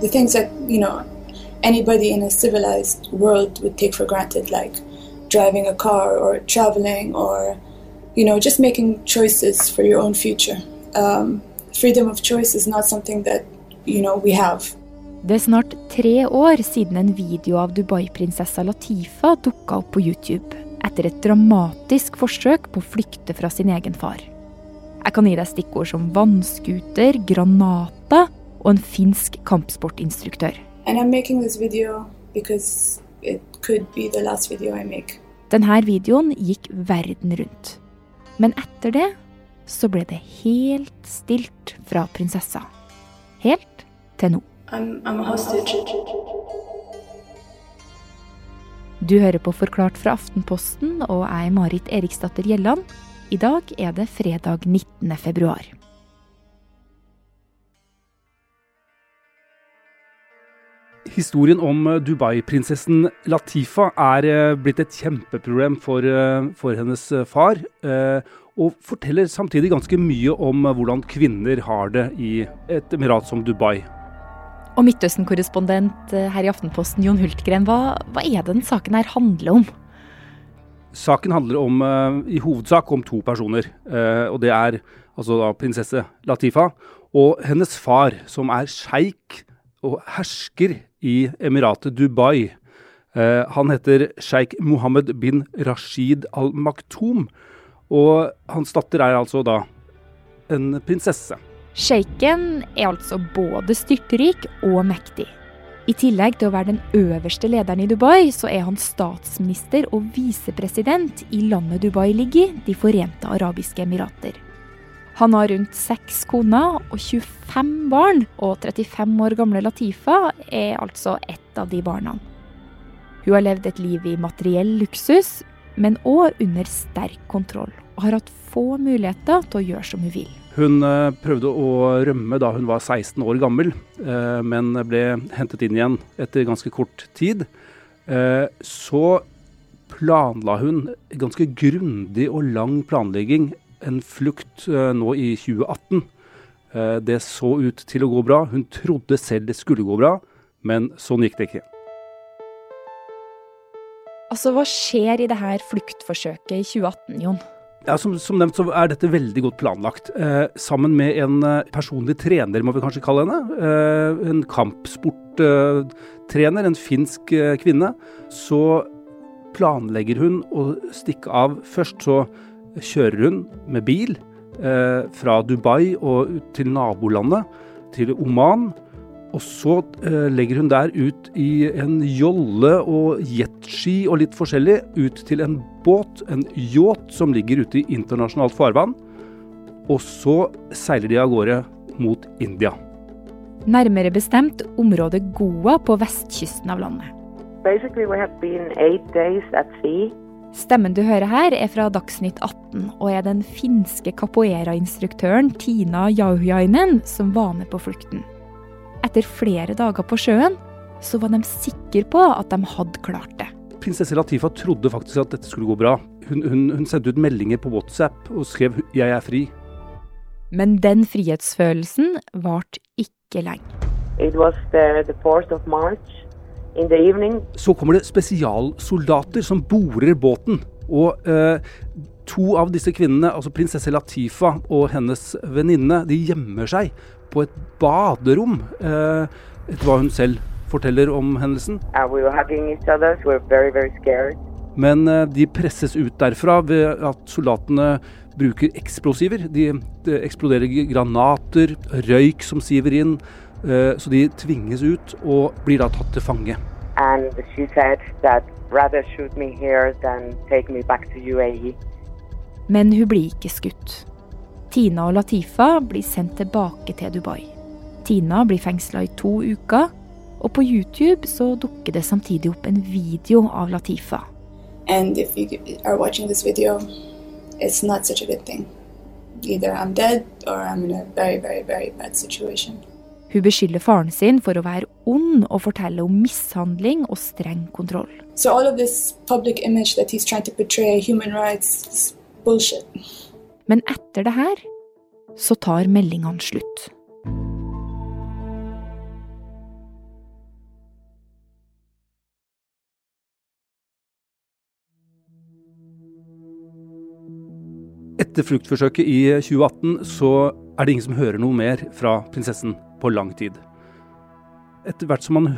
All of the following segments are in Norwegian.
the things that you know anybody in a civilized world would take for granted, like driving a car or traveling or you know just making choices for your own future. Um, freedom of choice is not something that you know we have. Det er snart tre år siden en video av Dubai-prinsessa Latifa dukka opp på YouTube etter et dramatisk forsøk på å flykte fra sin egen far. Jeg kan gi deg stikkord som vannskuter, granater og en finsk kampsportinstruktør. Denne videoen gikk verden rundt. Men etter det så ble det helt stilt fra prinsessa. Helt til nå. I'm, I'm du hører på Forklart fra Aftenposten, og jeg er Marit Eriksdatter Gjelland. I dag er det fredag 19. februar. Historien om Dubai-prinsessen Latifa er eh, blitt et kjempeproblem for, eh, for, hennes eh, far. Og forteller samtidig ganske mye om hvordan kvinner har det i et emirat som Dubai. Og Midtøsten-korrespondent her i Aftenposten, Jon Hultgren, hva, hva er det den saken her handler om? Saken handler om, i hovedsak om to personer. Og Det er altså da prinsesse Latifa og hennes far, som er sjeik og hersker i emiratet Dubai. Eh, han heter sjeik Mohammed bin Rashid al Maktoum. Og hans datter er altså da en prinsesse. Sjeiken er altså både styrtrik og mektig. I tillegg til å være den øverste lederen i Dubai, så er han statsminister og visepresident i landet Dubai ligger i, De forente arabiske emirater. Han har rundt seks koner og 25 barn, og 35 år gamle Latifa er altså ett av de barna. Hun har levd et liv i materiell luksus, men òg under sterk kontroll, og har hatt få muligheter til å gjøre som hun vil. Hun eh, prøvde å rømme da hun var 16 år gammel, eh, men ble hentet inn igjen etter ganske kort tid. Eh, så planla hun ganske grundig og lang planlegging en flukt nå i 2018. Det så ut til å gå bra. Hun trodde selv det skulle gå bra, men sånn gikk det ikke. Altså, Hva skjer i det her fluktforsøket i 2018, Jon? Ja, som, som, nevnt så er dette veldig godt planlagt. Eh, sammen med en eh, personlig trener, må vi kanskje kalle henne. Eh, en kampsporttrener, en finsk eh, kvinne. Så planlegger hun å stikke av. Først så kjører hun med bil eh, fra Dubai og til nabolandet, til Oman. Og så eh, legger hun der ut i en jolle og jetski og litt forskjellig ut til en båt, en yacht, som ligger ute i internasjonalt farvann. Og så seiler de av gårde mot India. Nærmere bestemt området Goa på vestkysten av landet. Stemmen du hører her, er fra Dagsnytt 18 og er den finske capoeira-instruktøren Tina Jauhjainen som var med på flukten. Etter flere dager på sjøen så var de sikre på at de hadde klart det. Prinsesse Latifa trodde faktisk at dette skulle gå bra. Hun, hun, hun sendte ut meldinger på WhatsApp og skrev 'jeg er fri'. Men den frihetsfølelsen varte ikke lenge. Så kommer det spesialsoldater som borer båten. Og eh, to av disse kvinnene, altså prinsesse Latifa og hennes venninne, de gjemmer seg på et baderom, eh, etter hva hun selv forteller om hendelsen. We other, so very, very Men eh, de presses ut derfra ved at soldatene bruker eksplosiver. De, de eksploderer granater, røyk som siver inn. Eh, så de tvinges ut og blir da tatt til fange. Men hun blir ikke skutt. Tina og Latifa blir sendt tilbake til Dubai. Tina blir fengsla i to uker, og på YouTube så dukker det samtidig opp en video av Latifa. And if you are watching this video, it's not such a good thing. Either I'm dead or I'm in a very, very, very bad situation. Hun beskylder faren sin for å være ond og fortelle om mishandling og streng kontroll. So Men etter det her så tar meldingene slutt. Etter fluktforsøket i 2018 så er det ingen som hører noe mer fra prinsessen på lang tid. Etter hvert som man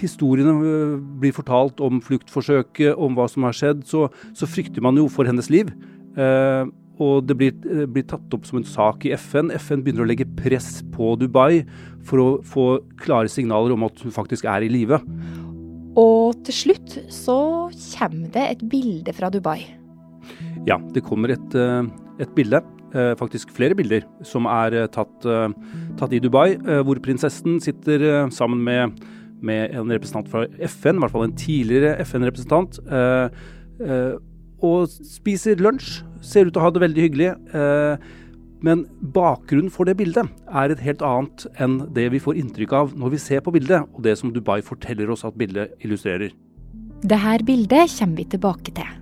historiene blir fortalt om fluktforsøket, om hva som har skjedd, så, så frykter man jo for hennes liv. Eh, og det blir, blir, tatt opp som en sak i FN. FN begynner å legge press på Dubai for å få klare signaler om at hun faktisk er i live. Og til slutt så kommer det et bilde fra Dubai. Ja, det kommer et, et bilde. Eh, faktisk flere bilder som er eh, tatt, tatt i Dubai, hvor prinsessen sitter sammen med, med, en representant fra FN, i hvert fall en tidligere FN-representant, og spiser lunsj. Ser ut til å ha det veldig hyggelig. Men bakgrunnen for det bildet er et helt annet enn det vi får inntrykk av når vi ser på bildet, og det som Dubai forteller oss at bildet illustrerer. Dette bildet kommer vi tilbake til.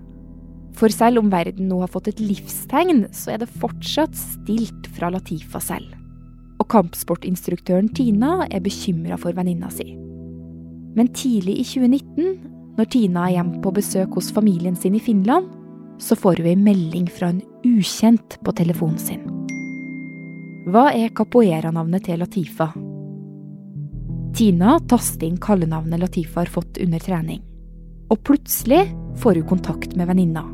For selv om verden nå har fått et livstegn, så er det fortsatt stilt fra Latifa selv. Og kampsportinstruktøren Tina er bekymra for venninna si. Men tidlig i 2019, når Tina er hjemme på besøk hos familien sin i Finland, så får hun ei melding fra en ukjent på telefonen sin. Hva er capoeira-navnet til Latifa? Tina taster inn kallenavnet Latifa har fått under trening. Og plutselig får hun kontakt med venninna.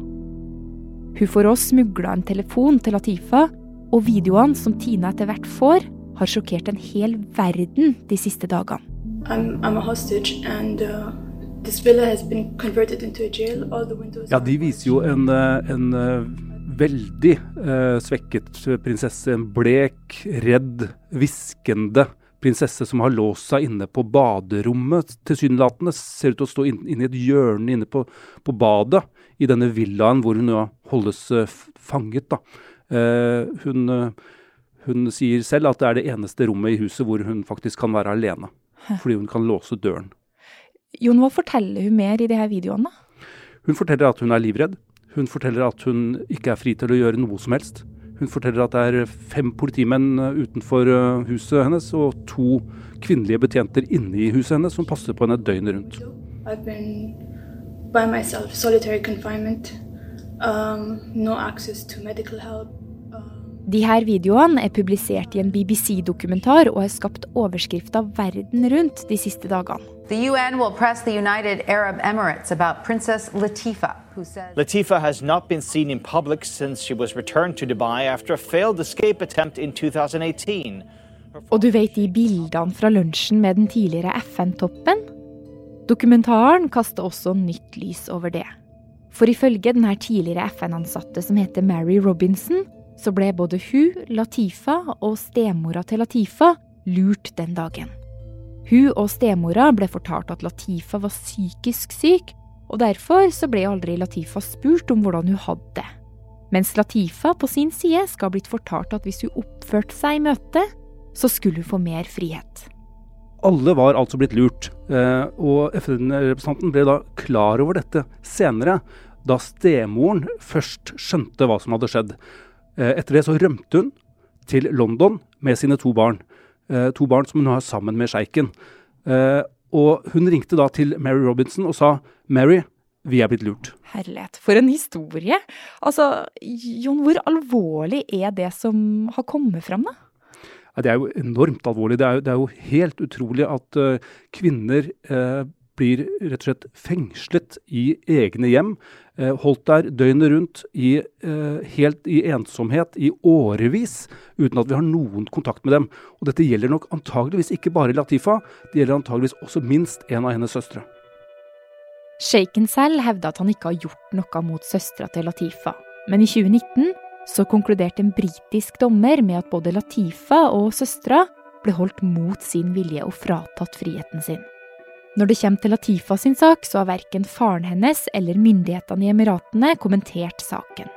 Hun får også smugla en telefon til Latifa, og videoene som Tina etter hvert får, har sjokkert en hel verden de siste dagene. I'm, I'm and, uh, ja, de viser jo en, uh, en uh, veldig uh, svekket prinsesse. En blek, redd, hviskende prinsesse som har låst seg inne på baderommet, tilsynelatende. Ser ut til å stå inne inn i et hjørne inne på, på, badet i denne villaen hvor hun nå holdes eh, fanget. da. Eh, hun, hun sier selv at det er det eneste rommet i huset hvor hun faktisk kan være alene. Fordi hun kan låse døren. Jon, hva forteller hun mer i de her videoene? Hun forteller at hun er livredd. Hun forteller at hun ikke er fri til å gjøre noe som helst. Hun forteller at det er fem politimenn eh, utenfor eh, huset hennes og to kvinnelige betjenter inne i huset hennes som passer på henne døgnet rundt. Myself, um, no help. De her videoene er publisert i en BBC-dokumentar og har skapt overskrifter verden rundt de siste dagene. The UN will press the United Arab Emirates about Princess Latifa, who says Latifa has not been seen in public since she was returned to Dubai after a failed escape attempt in 2018. Og du vet de bildene fra lunsjen med den tidligere FN-toppen? Dokumentaren kaster også nytt lys over det. For ifølge den tidligere FN-ansatte som heter Mary Robinson, så ble både hun, Latifa og stemora til Latifa lurt den dagen. Hun og stemora ble fortalt at Latifa var psykisk syk, og derfor så ble aldri Latifa spurt om hvordan hun hadde det. Mens Latifa på sin side skal ha blitt fortalt at hvis hun oppførte seg i møtet, så skulle hun få mer frihet. Alle var altså blitt lurt, eh, og FN-representanten ble da klar over dette senere, da stemoren først skjønte hva som hadde skjedd. Eh, etter det så rømte hun til London med sine to barn. Eh, to barn som hun har sammen med sjeiken. Og hun ringte da til Mary Robinson og sa Mary, vi er blitt lurt. Herlighet, for en historie. Altså, Jon, hvor alvorlig er det som har kommet fram, da? Ja, det er jo enormt alvorlig. Det er, det er jo helt utrolig at uh, kvinner uh, blir rett og slett fengslet i egne hjem. Eh, holdt der døgnet rundt i, helt i ensomhet i årevis uten at vi har noen kontakt med dem. Og dette gjelder nok antageligvis ikke bare Latifa, det gjelder antageligvis også minst en av hennes søstre. Shaken selv hevda at han ikke har gjort noe mot søstera til Latifa, men i 2019 så konkluderte en britisk dommer med at både Latifa og søstera ble holdt mot sin vilje og fratatt friheten sin. Når det kommer til Latifa sin sak, så har verken faren hennes eller myndighetene i Emiratene kommentert saken.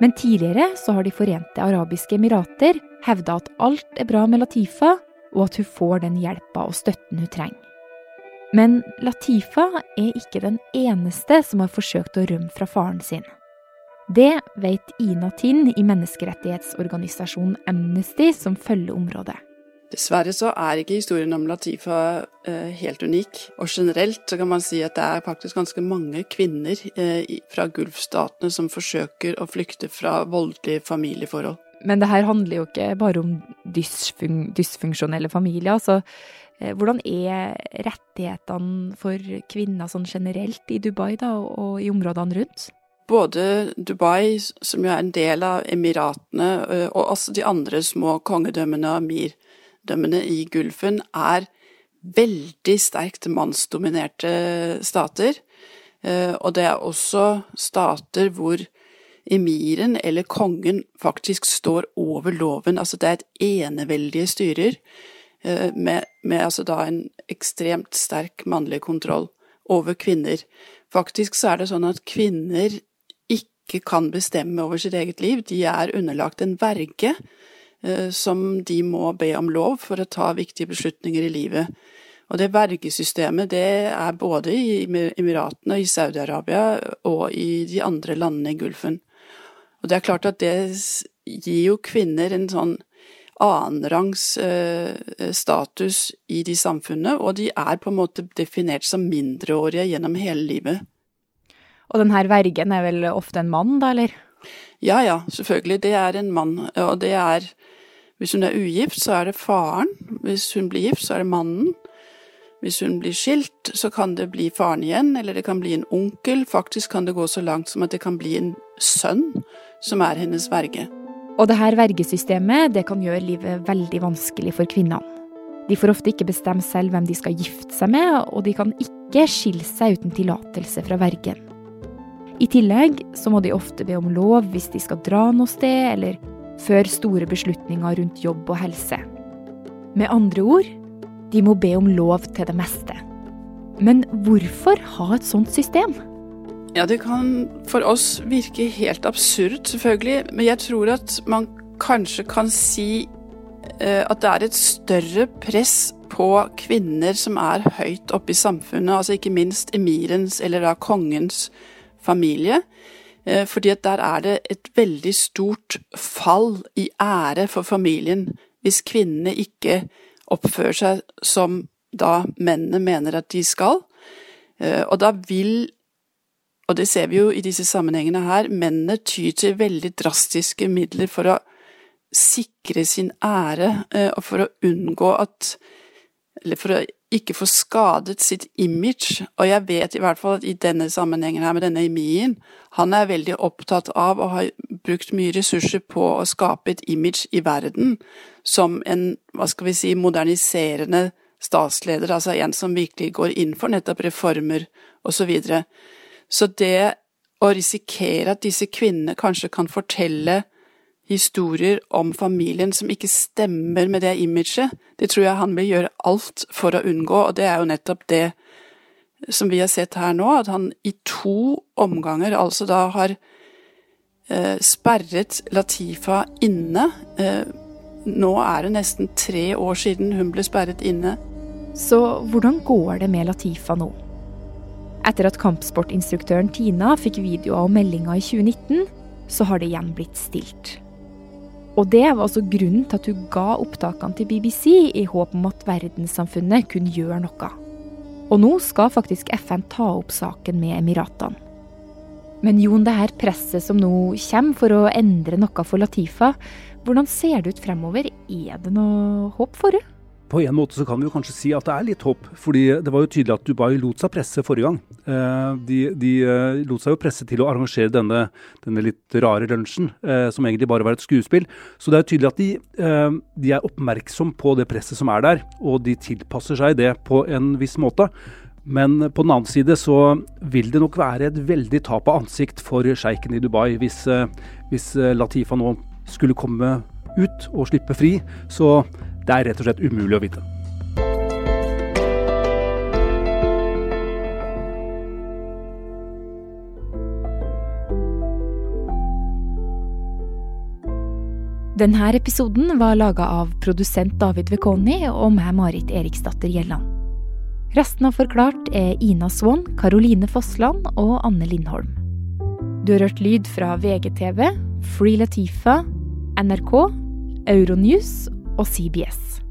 Men tidligere så har De forente arabiske emirater hevda at alt er bra med Latifa, og at hun får den hjelpa og støtten hun trenger. Men Latifa er ikke den eneste som har forsøkt å rømme fra faren sin. Det vet Ina Tinn i menneskerettighetsorganisasjonen Amnesty, som følger området. Dessverre så er ikke historien om Latifa eh, helt unik. Og generelt så kan man si at det er faktisk ganske mange kvinner eh, fra Gulfstatene som forsøker å flykte fra voldelige familieforhold. Men det her handler jo ikke bare om dysfun dysfunksjonelle familier. altså hvordan er rettighetene for kvinner sånn generelt i Dubai da, og i områdene rundt? Både Dubai, som jo er en del av Emiratene, eh, og også de andre små kongedømmene og emirdømmene i Gulfen, er veldig sterkt mannsdominerte stater. Eh, og det er også stater hvor emiren eller kongen faktisk står over loven. Altså det er et eneveldige styrer eh, med, med altså da en ekstremt sterk mannlig kontroll over kvinner. Faktisk så er det sånn at kvinner ikke kan bestemme over sitt eget liv. De er underlagt en verge eh, som de må be om lov for å ta viktige beslutninger i livet. Og det vergesystemet det er både i Emiratene, i Saudi-Arabia og i de andre landene i Gulfen. Og det er klart at det gir jo kvinner en sånn annenrangs eh, status i de samfunnene, og de er på en måte definert som mindreårige gjennom hele livet. Og den her vergen er vel ofte en mann, da, eller? Ja ja, selvfølgelig. Det er en mann, og det er Hvis hun er ugift, så er det faren. Hvis hun blir gift, så er det mannen. Hvis hun blir skilt, så kan det bli faren igjen, eller det kan bli en onkel. Faktisk kan det gå så langt som at det kan bli en sønn som er hennes verge. Og det her vergesystemet det kan gjøre livet veldig vanskelig for kvinnene. De får ofte ikke bestemme selv hvem de skal gifte seg med, og de kan ikke skille seg uten tillatelse fra vergen. I tillegg så må de ofte be om lov hvis de skal dra noe sted, eller føre store beslutninger rundt jobb og helse. Med andre ord, de må be om lov til det meste. Men hvorfor ha et sånt system? Ja, det kan for oss virke helt absurd, selvfølgelig. Men jeg tror at man kanskje kan si eh, at det er et større press på kvinner som er høyt oppe i samfunnet, altså ikke minst emirens eller da kongens familie. Eh, fordi at der er det et veldig stort fall i ære for familien hvis kvinnene ikke oppfører seg som da mennene mener at de skal. Eh, og da vil og det ser vi jo i disse sammenhengene her, mennene tyr til veldig drastiske midler for å sikre sin ære, eh, og for å unngå at Eller for å ikke få skadet sitt image. Og jeg vet i hvert fall at i denne sammenhengen her med denne emien, han er veldig opptatt av og har brukt mye ressurser på å skape et image i verden som en, hva skal vi si, moderniserende statsleder, altså en som virkelig går inn for nettopp reformer og så videre. Så det å risikere at disse kvinnene kanskje kan fortelle historier om familien som ikke stemmer med det imaget, det tror jeg han vil gjøre alt for å unngå, og det er jo nettopp det som vi har sett her nå, at han i to omganger altså da har eh, sperret Latifa inne. Eh, nå er det nesten tre år siden hun ble sperret inne. Så hvordan går det med Latifa nå? Etter at kampsportinstruktøren Tina fikk videoer og meldinger i 2019, så har det igjen blitt stilt. Og det var altså grunnen til at hun ga opptakene til BBC i håp om at verdenssamfunnet kunne gjøre noe. Og nå skal faktisk FN ta opp saken med Emiratene. Men Jon, det her presset som nå kommer for å endre noe for Latifa, hvordan ser det ut fremover? Er det noe håp for henne? På en måte så kan vi jo kanskje si at det er litt håp, fordi det var jo tydelig at Dubai lot seg presse forrige gang. Eh, de, de eh, lot seg jo presse til å arrangere denne, denne litt rare lunsjen, eh, som egentlig bare var et skuespill. Så det er jo tydelig at de, de er oppmerksom på det presset som er der, og de tilpasser seg det på en viss måte. Men på den annen side så vil det nok være et veldig tap av ansikt for sjeiken i Dubai hvis, hvis Latifa nå skulle komme ut og slippe fri. Så det er rett og slett umulig å vite. Denne episoden var laga av produsent David Vekoni og meg, Marit Eriksdatter Gjelland. Resten av Forklart er Ina Swann, Karoline Fossland og Anne Lindholm. Du har hørt lyd fra VGTV, Free Latifa, NRK, Euronews og CBS.